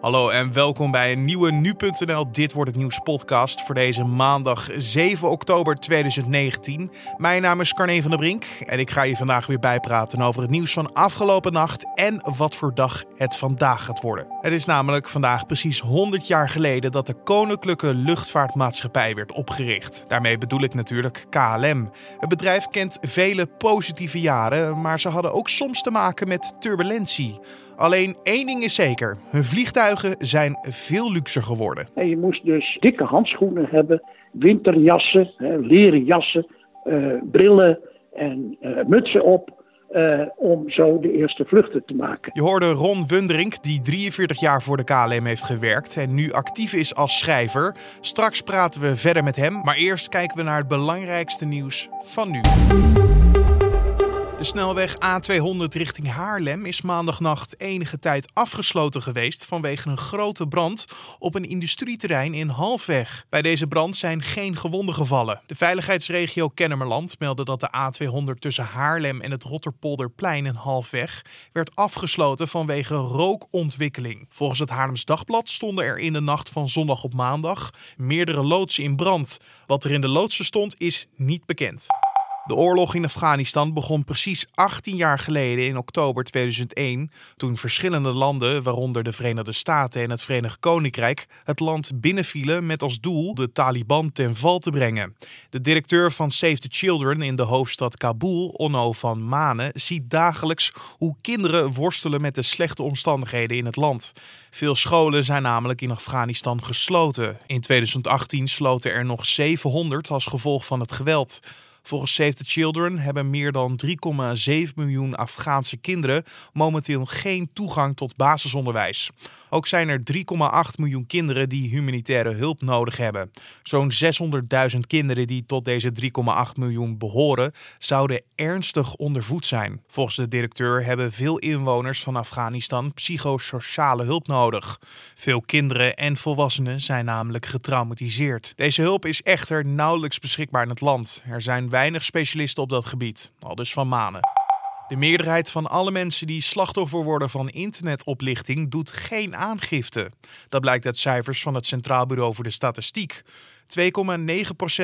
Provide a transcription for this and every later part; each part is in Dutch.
Hallo en welkom bij een nieuwe Nu.nl Dit Wordt Het Nieuws podcast voor deze maandag 7 oktober 2019. Mijn naam is Carne van der Brink en ik ga je vandaag weer bijpraten over het nieuws van afgelopen nacht en wat voor dag het vandaag gaat worden. Het is namelijk vandaag precies 100 jaar geleden dat de Koninklijke Luchtvaartmaatschappij werd opgericht. Daarmee bedoel ik natuurlijk KLM. Het bedrijf kent vele positieve jaren, maar ze hadden ook soms te maken met turbulentie. Alleen één ding is zeker: hun vliegtuigen zijn veel luxer geworden. En je moest dus dikke handschoenen hebben, winterjassen, leren jassen, uh, brillen en uh, mutsen op. Uh, om zo de eerste vluchten te maken. Je hoorde Ron Wunderink, die 43 jaar voor de KLM heeft gewerkt en nu actief is als schrijver. Straks praten we verder met hem, maar eerst kijken we naar het belangrijkste nieuws van nu. De snelweg A200 richting Haarlem is maandagnacht enige tijd afgesloten geweest vanwege een grote brand op een industrieterrein in Halfweg. Bij deze brand zijn geen gewonden gevallen. De veiligheidsregio Kennemerland meldde dat de A200 tussen Haarlem en het Rotterpolderplein in Halfweg werd afgesloten vanwege rookontwikkeling. Volgens het Haarlems Dagblad stonden er in de nacht van zondag op maandag meerdere loodsen in brand. Wat er in de loodsen stond is niet bekend. De oorlog in Afghanistan begon precies 18 jaar geleden in oktober 2001, toen verschillende landen, waaronder de Verenigde Staten en het Verenigd Koninkrijk, het land binnenvielen met als doel de Taliban ten val te brengen. De directeur van Save the Children in de hoofdstad Kabul, Onno van Manen, ziet dagelijks hoe kinderen worstelen met de slechte omstandigheden in het land. Veel scholen zijn namelijk in Afghanistan gesloten. In 2018 sloten er nog 700 als gevolg van het geweld. Volgens Save the Children hebben meer dan 3,7 miljoen Afghaanse kinderen momenteel geen toegang tot basisonderwijs. Ook zijn er 3,8 miljoen kinderen die humanitaire hulp nodig hebben. Zo'n 600.000 kinderen die tot deze 3,8 miljoen behoren, zouden ernstig ondervoed zijn. Volgens de directeur hebben veel inwoners van Afghanistan psychosociale hulp nodig. Veel kinderen en volwassenen zijn namelijk getraumatiseerd. Deze hulp is echter nauwelijks beschikbaar in het land. Er zijn weinig specialisten op dat gebied, al dus van manen. De meerderheid van alle mensen die slachtoffer worden van internetoplichting doet geen aangifte. Dat blijkt uit cijfers van het Centraal Bureau voor de Statistiek. 2,9%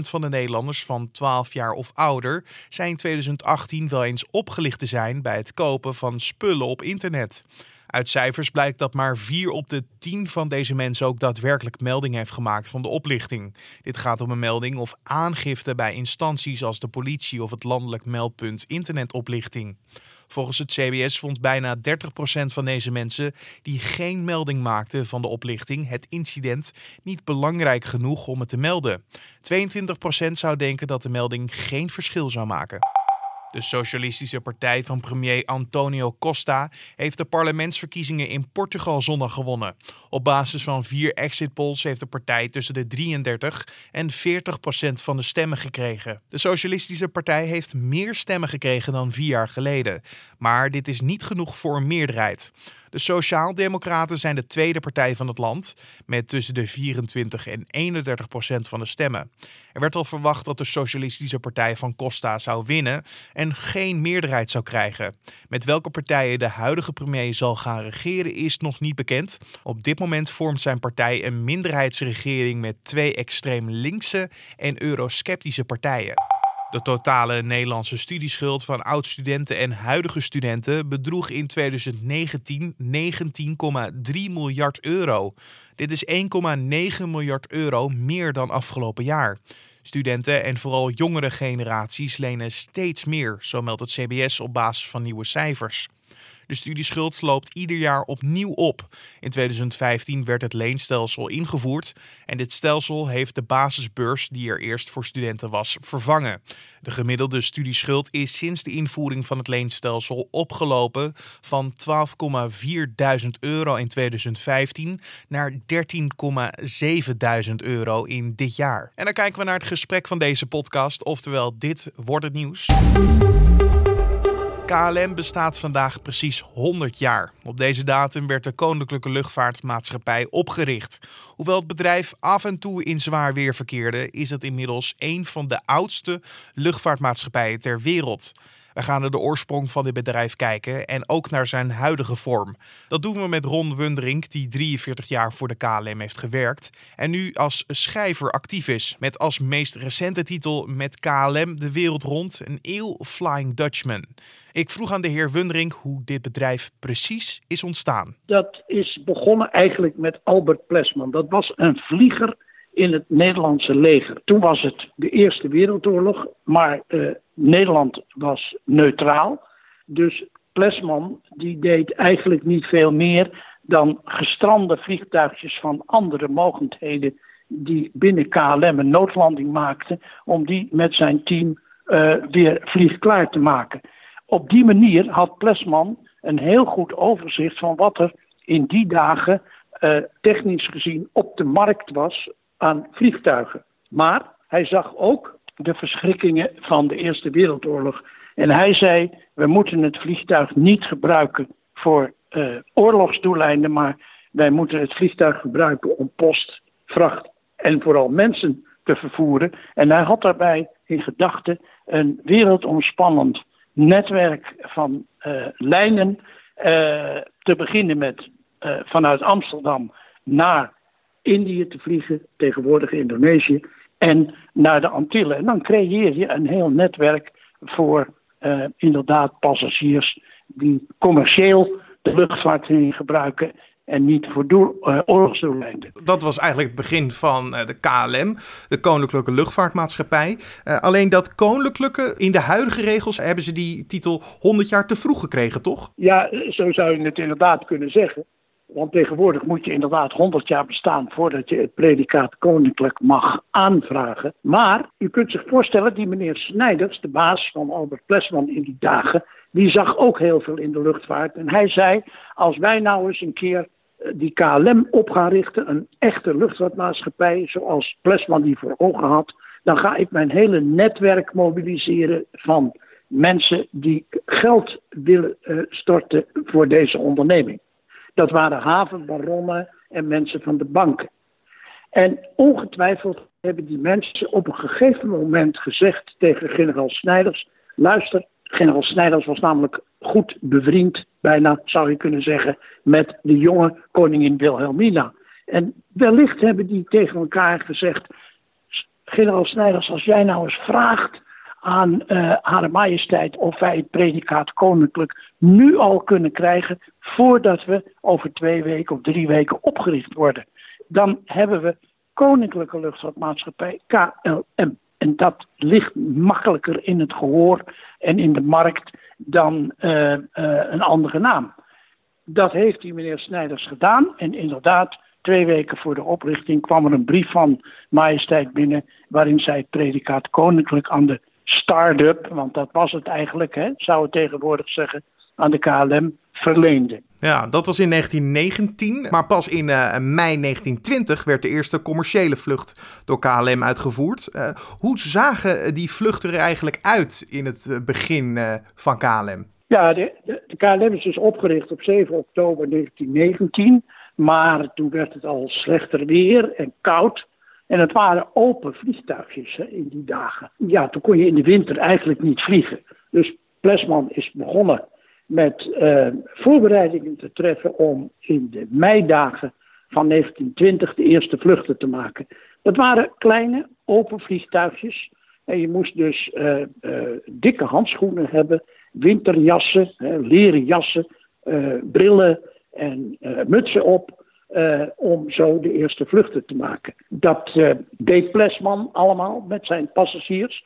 van de Nederlanders van 12 jaar of ouder zijn in 2018 wel eens opgelicht te zijn bij het kopen van spullen op internet. Uit cijfers blijkt dat maar 4 op de 10 van deze mensen ook daadwerkelijk melding heeft gemaakt van de oplichting. Dit gaat om een melding of aangifte bij instanties als de politie of het landelijk meldpunt internetoplichting. Volgens het CBS vond bijna 30% van deze mensen die geen melding maakten van de oplichting het incident niet belangrijk genoeg om het te melden. 22% zou denken dat de melding geen verschil zou maken. De Socialistische Partij van premier Antonio Costa heeft de parlementsverkiezingen in Portugal zondag gewonnen. Op basis van vier exit polls heeft de partij tussen de 33 en 40 procent van de stemmen gekregen. De Socialistische Partij heeft meer stemmen gekregen dan vier jaar geleden. Maar dit is niet genoeg voor een meerderheid. De Sociaaldemocraten zijn de tweede partij van het land, met tussen de 24 en 31 procent van de stemmen. Er werd al verwacht dat de Socialistische Partij van Costa zou winnen en geen meerderheid zou krijgen. Met welke partijen de huidige premier zal gaan regeren is nog niet bekend. Op dit moment vormt zijn partij een minderheidsregering met twee extreem linkse en eurosceptische partijen. De totale Nederlandse studieschuld van oud-studenten en huidige studenten bedroeg in 2019 19,3 miljard euro. Dit is 1,9 miljard euro meer dan afgelopen jaar. Studenten en vooral jongere generaties lenen steeds meer, zo meldt het CBS op basis van nieuwe cijfers. De studieschuld loopt ieder jaar opnieuw op. In 2015 werd het leenstelsel ingevoerd en dit stelsel heeft de basisbeurs die er eerst voor studenten was vervangen. De gemiddelde studieschuld is sinds de invoering van het leenstelsel opgelopen van 12,4 euro in 2015 naar 13,7 euro in dit jaar. En dan kijken we naar het gesprek van deze podcast, oftewel dit wordt het nieuws. KLM bestaat vandaag precies 100 jaar. Op deze datum werd de Koninklijke Luchtvaartmaatschappij opgericht. Hoewel het bedrijf af en toe in zwaar weer verkeerde, is het inmiddels een van de oudste luchtvaartmaatschappijen ter wereld. We gaan naar de oorsprong van dit bedrijf kijken en ook naar zijn huidige vorm. Dat doen we met Ron Wundering, die 43 jaar voor de KLM heeft gewerkt en nu als schrijver actief is. Met als meest recente titel Met KLM de wereld rond, een eeuw Flying Dutchman. Ik vroeg aan de heer Wundering hoe dit bedrijf precies is ontstaan. Dat is begonnen eigenlijk met Albert Plesman. Dat was een vlieger in het Nederlandse leger. Toen was het de Eerste Wereldoorlog, maar uh, Nederland was neutraal. Dus Plesman die deed eigenlijk niet veel meer dan gestrande vliegtuigjes van andere mogendheden die binnen KLM een noodlanding maakten, om die met zijn team uh, weer vliegklaar te maken. Op die manier had Plesman een heel goed overzicht van wat er in die dagen uh, technisch gezien op de markt was aan vliegtuigen. Maar hij zag ook de verschrikkingen van de Eerste Wereldoorlog. En hij zei: we moeten het vliegtuig niet gebruiken voor uh, oorlogsdoeleinden, maar wij moeten het vliegtuig gebruiken om post, vracht en vooral mensen te vervoeren. En hij had daarbij in gedachten een wereldomspannend netwerk van uh, lijnen. Uh, te beginnen met vanuit Amsterdam naar Indië te vliegen, tegenwoordig Indonesië, en naar de Antillen. En dan creëer je een heel netwerk voor inderdaad passagiers die commercieel de luchtvaart gebruiken en niet voor doel, uh, oorlogsdoeleinden. Dat was eigenlijk het begin van uh, de KLM, de Koninklijke Luchtvaartmaatschappij. Uh, alleen dat Koninklijke, in de huidige regels hebben ze die titel 100 jaar te vroeg gekregen, toch? Ja, zo zou je het inderdaad kunnen zeggen. Want tegenwoordig moet je inderdaad 100 jaar bestaan voordat je het predicaat koninklijk mag aanvragen. Maar u kunt zich voorstellen, die meneer Snijders, de baas van Albert Plesman in die dagen, die zag ook heel veel in de luchtvaart. En hij zei: Als wij nou eens een keer eh, die KLM op gaan richten, een echte luchtvaartmaatschappij, zoals Plesman die voor ogen had, dan ga ik mijn hele netwerk mobiliseren van mensen die geld willen uh, storten voor deze onderneming. Dat waren havenbaronnen en mensen van de banken. En ongetwijfeld hebben die mensen op een gegeven moment gezegd tegen generaal Snijders: luister, generaal Snijders was namelijk goed bevriend, bijna zou je kunnen zeggen, met de jonge koningin Wilhelmina. En wellicht hebben die tegen elkaar gezegd: generaal Snijders, als jij nou eens vraagt aan uh, Hare Majesteit of wij het predicaat koninklijk nu al kunnen krijgen voordat we over twee weken of drie weken opgericht worden. Dan hebben we Koninklijke Luchtvaartmaatschappij KLM. En dat ligt makkelijker in het gehoor en in de markt dan uh, uh, een andere naam. Dat heeft die meneer Snijders gedaan. En inderdaad, twee weken voor de oprichting kwam er een brief van Majesteit binnen. waarin zij het predicaat koninklijk aan de start-up, want dat was het eigenlijk, hè, zou het tegenwoordig zeggen, aan de KLM verleende. Ja, dat was in 1919, maar pas in uh, mei 1920 werd de eerste commerciële vlucht door KLM uitgevoerd. Uh, hoe zagen die vluchten er eigenlijk uit in het uh, begin van KLM? Ja, de, de, de, KLM is dus opgericht op 7 oktober 1919, maar toen werd het al slechter weer en koud. En het waren open vliegtuigjes hè, in die dagen. Ja, toen kon je in de winter eigenlijk niet vliegen. Dus Plesman is begonnen met uh, voorbereidingen te treffen om in de meidagen van 1920 de eerste vluchten te maken. Dat waren kleine open vliegtuigjes. En je moest dus uh, uh, dikke handschoenen hebben, winterjassen, leren jassen, brillen en mutsen op. Om zo de eerste vluchten te maken. Dat deed Plesman allemaal met zijn passagiers.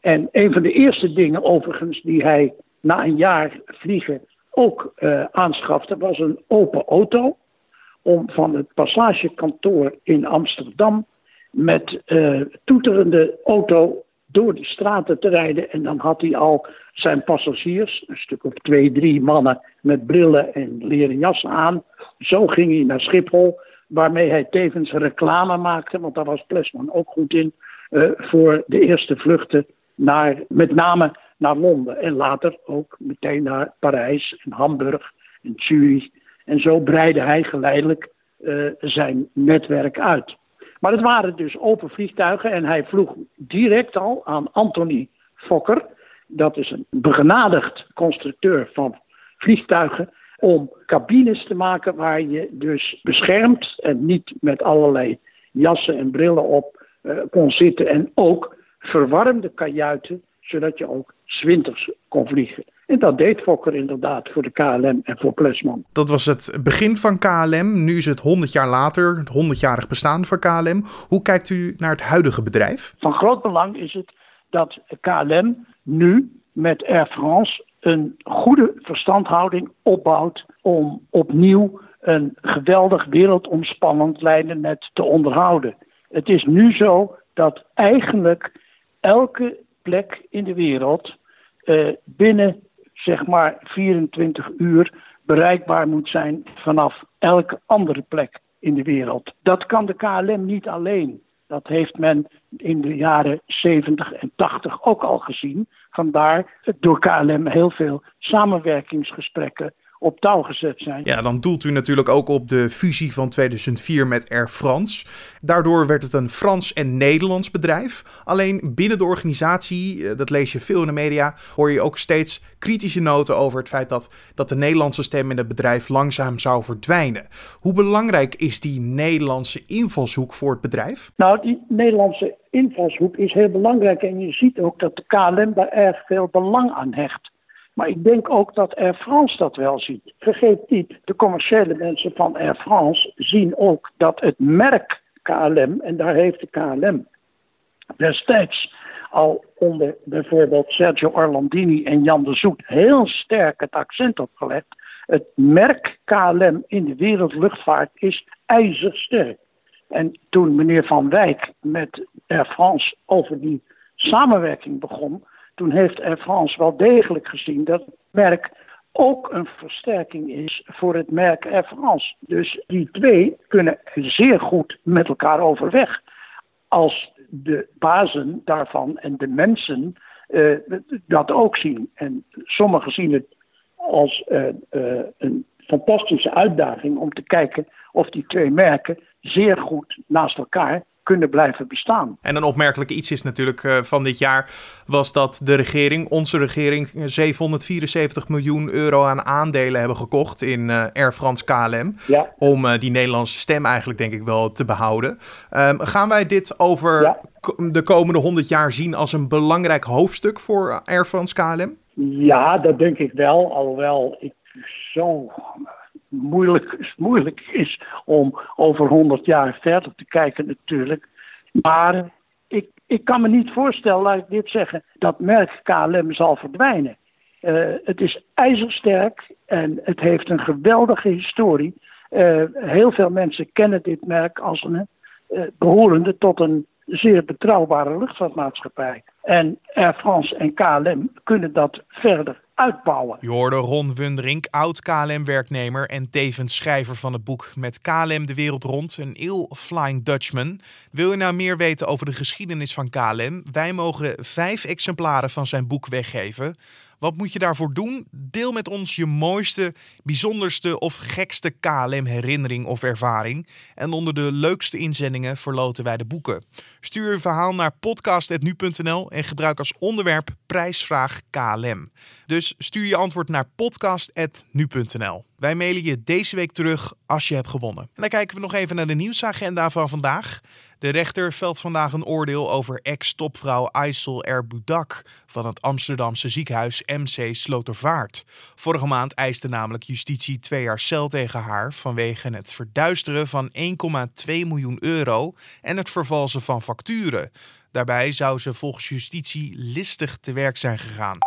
En een van de eerste dingen overigens die hij na een jaar vliegen ook uh, aanschafte, was een open auto. Om van het passagekantoor in Amsterdam met toeterende auto door de straten te rijden. En dan had hij al zijn passagiers, een stuk of twee, drie mannen met brillen en leren jassen aan. Zo ging hij naar Schiphol, waarmee hij tevens reclame maakte, want daar was Plesman ook goed in, uh, voor de eerste vluchten naar, met name naar Londen. En later ook meteen naar Parijs en Hamburg en Zurich. En zo breidde hij geleidelijk uh, zijn netwerk uit. Maar het waren dus open vliegtuigen en hij vroeg direct al aan Anthony Fokker, dat is een begenadigd constructeur van vliegtuigen om cabines te maken waar je dus beschermd en niet met allerlei jassen en brillen op uh, kon zitten. En ook verwarmde kajuiten, zodat je ook zwinters kon vliegen. En dat deed Fokker inderdaad voor de KLM en voor Plesman. Dat was het begin van KLM. Nu is het 100 jaar later, het 100-jarig bestaan van KLM. Hoe kijkt u naar het huidige bedrijf? Van groot belang is het dat KLM nu met Air France een goede verstandhouding opbouwt om opnieuw een geweldig wereldomspannend lijnennet te onderhouden. Het is nu zo dat eigenlijk elke plek in de wereld uh, binnen zeg maar 24 uur bereikbaar moet zijn vanaf elke andere plek in de wereld. Dat kan de KLM niet alleen. Dat heeft men in de jaren 70 en 80 ook al gezien. Vandaar door KLM heel veel samenwerkingsgesprekken op touw gezet zijn. Ja, dan doelt u natuurlijk ook op de fusie van 2004 met Air France. Daardoor werd het een Frans en Nederlands bedrijf. Alleen binnen de organisatie, eh, dat lees je veel in de media, hoor je ook steeds kritische noten over het feit dat, dat de Nederlandse stem in het bedrijf langzaam zou verdwijnen. Hoe belangrijk is die Nederlandse invalshoek voor het bedrijf? Nou, die Nederlandse invalshoek is heel belangrijk en je ziet ook dat de KLM daar erg veel belang aan hecht. Maar ik denk ook dat Air France dat wel ziet. Vergeet niet, de commerciële mensen van Air France zien ook dat het merk KLM, en daar heeft de KLM destijds al onder bijvoorbeeld Sergio Orlandini en Jan de Zoet heel sterk het accent op gelegd. Het merk KLM in de wereldluchtvaart is ijzersterk. En toen meneer Van Wijk met Air France over die samenwerking begon, toen heeft Air France wel degelijk gezien dat het merk ook een versterking is voor het merk Air France. Dus die twee kunnen zeer goed met elkaar overweg. Als de bazen daarvan en de mensen uh, dat ook zien. En sommigen zien het als uh, een fantastische uitdaging om te kijken of die twee merken zeer goed naast elkaar kunnen blijven bestaan. En een opmerkelijk iets is natuurlijk uh, van dit jaar was dat de regering, onze regering, 774 miljoen euro aan aandelen hebben gekocht in uh, Air France KLM. Ja. Om uh, die Nederlandse stem eigenlijk denk ik wel te behouden. Um, gaan wij dit over ja. de komende 100 jaar zien als een belangrijk hoofdstuk voor Air France KLM? Ja, dat denk ik wel. Alhoewel ik zo moeilijk, moeilijk is om over 100 jaar verder te kijken natuurlijk. Maar ik, ik kan me niet voorstellen, laat ik dit zeggen, dat merk KLM zal verdwijnen. Uh, het is ijzersterk en het heeft een geweldige historie. Uh, heel veel mensen kennen dit merk als een uh, behorende tot een zeer betrouwbare luchtvaartmaatschappij. En Air France en KLM kunnen dat verder uitbouwen. Je hoorde Ron Wunderink, oud KLM-werknemer en tevens schrijver van het boek Met KLM de wereld rond, een ill Flying Dutchman. Wil je nou meer weten over de geschiedenis van KLM? Wij mogen vijf exemplaren van zijn boek weggeven. Wat moet je daarvoor doen? Deel met ons je mooiste, bijzonderste of gekste KLM-herinnering of ervaring. En onder de leukste inzendingen verloten wij de boeken. Stuur je verhaal naar podcast.nu.nl en gebruik als onderwerp prijsvraag KLM. Dus stuur je antwoord naar podcast.nu.nl. Wij mailen je deze week terug als je hebt gewonnen. En dan kijken we nog even naar de nieuwsagenda van vandaag. De rechter velt vandaag een oordeel over ex-topvrouw Aysel Erboudak van het Amsterdamse ziekenhuis MC Slotervaart. Vorige maand eiste namelijk justitie twee jaar cel tegen haar vanwege het verduisteren van 1,2 miljoen euro en het vervalsen van facturen. Daarbij zou ze volgens justitie listig te werk zijn gegaan.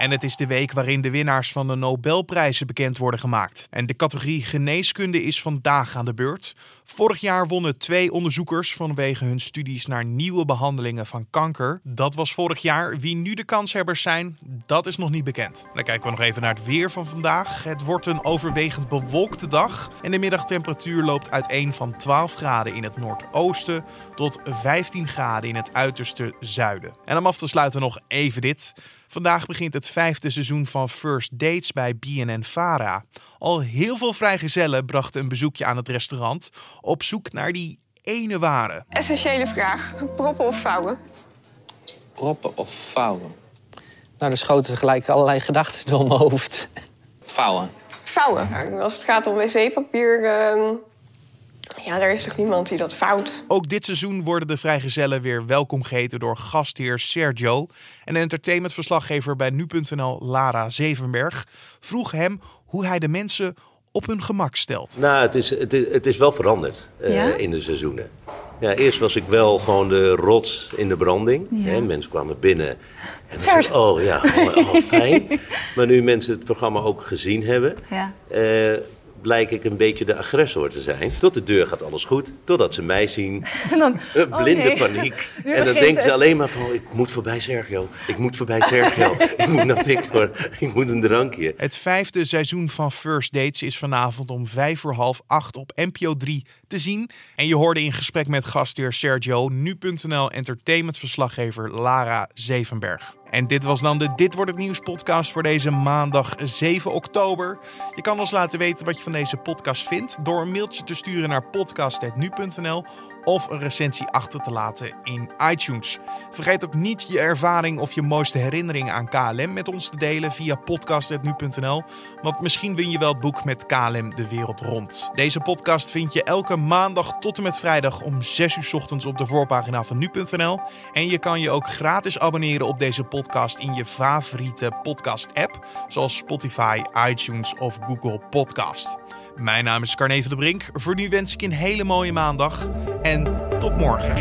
En het is de week waarin de winnaars van de Nobelprijzen bekend worden gemaakt. En de categorie geneeskunde is vandaag aan de beurt. Vorig jaar wonnen twee onderzoekers vanwege hun studies naar nieuwe behandelingen van kanker. Dat was vorig jaar. Wie nu de kanshebbers zijn, dat is nog niet bekend. Dan kijken we nog even naar het weer van vandaag. Het wordt een overwegend bewolkte dag. En de middagtemperatuur loopt uiteen van 12 graden in het noordoosten tot 15 graden in het uiterste zuiden. En om af te sluiten nog even dit. Vandaag begint het vijfde seizoen van First Dates bij BNN Vara. Al heel veel vrijgezellen brachten een bezoekje aan het restaurant op zoek naar die ene ware. Essentiële vraag: proppen of vouwen? Proppen of vouwen? Nou, er schoten gelijk allerlei gedachten door mijn hoofd. Vouwen. Vouwen. Als het gaat om wc-papier, ehm, ja, er is toch niemand die dat vouwt. Ook dit seizoen worden de vrijgezellen weer welkom geheten door gastheer Sergio. En entertainmentverslaggever bij nu.nl Lara Zevenberg vroeg hem hoe hij de mensen op hun gemak stelt. Nou, het is, het is, het is wel veranderd eh, Ja? in de seizoenen. Ja, eerst was ik wel gewoon de rots in de branding. Ja. Hè, mensen kwamen binnen en dan Zo. zei oh ja, oh, oh, fijn. maar nu mensen het programma ook gezien hebben, Ja. eh, blijk ik een beetje de agressor te zijn. Tot de deur gaat alles goed, totdat ze mij zien. En dan, Een oh blinde nee. paniek. Nu en dan denken ze alleen maar van, oh, ik moet voorbij Sergio. Ik moet voorbij Sergio. ik moet naar Victor. Ik moet een drankje. Het vijfde seizoen van First Dates is vanavond om vijf voor half acht op NPO 3 te zien. En je hoorde in gesprek met gastheer Sergio, nu.nl entertainmentverslaggever Lara Zevenberg. En dit was dan de Dit Wordt Het Nieuws podcast voor deze maandag 7 oktober. Je kan ons laten weten wat je van deze podcast vindt door een mailtje te sturen naar podcast.nu.nl of een recensie achter te laten in iTunes. Vergeet ook niet je ervaring of je mooiste herinnering aan KLM met ons te delen via podcast.nu.nl, want misschien win je wel het boek met KLM de wereld rond. Deze podcast vind je elke maandag tot en met vrijdag om 6 uur ochtends op de voorpagina van nu.nl. En je kan je ook gratis abonneren op deze podcast in je favoriete podcast-app, zoals Spotify, iTunes of Google Podcast. Mijn naam is Carne van de Brink. Voor nu wens ik een hele mooie maandag en tot morgen.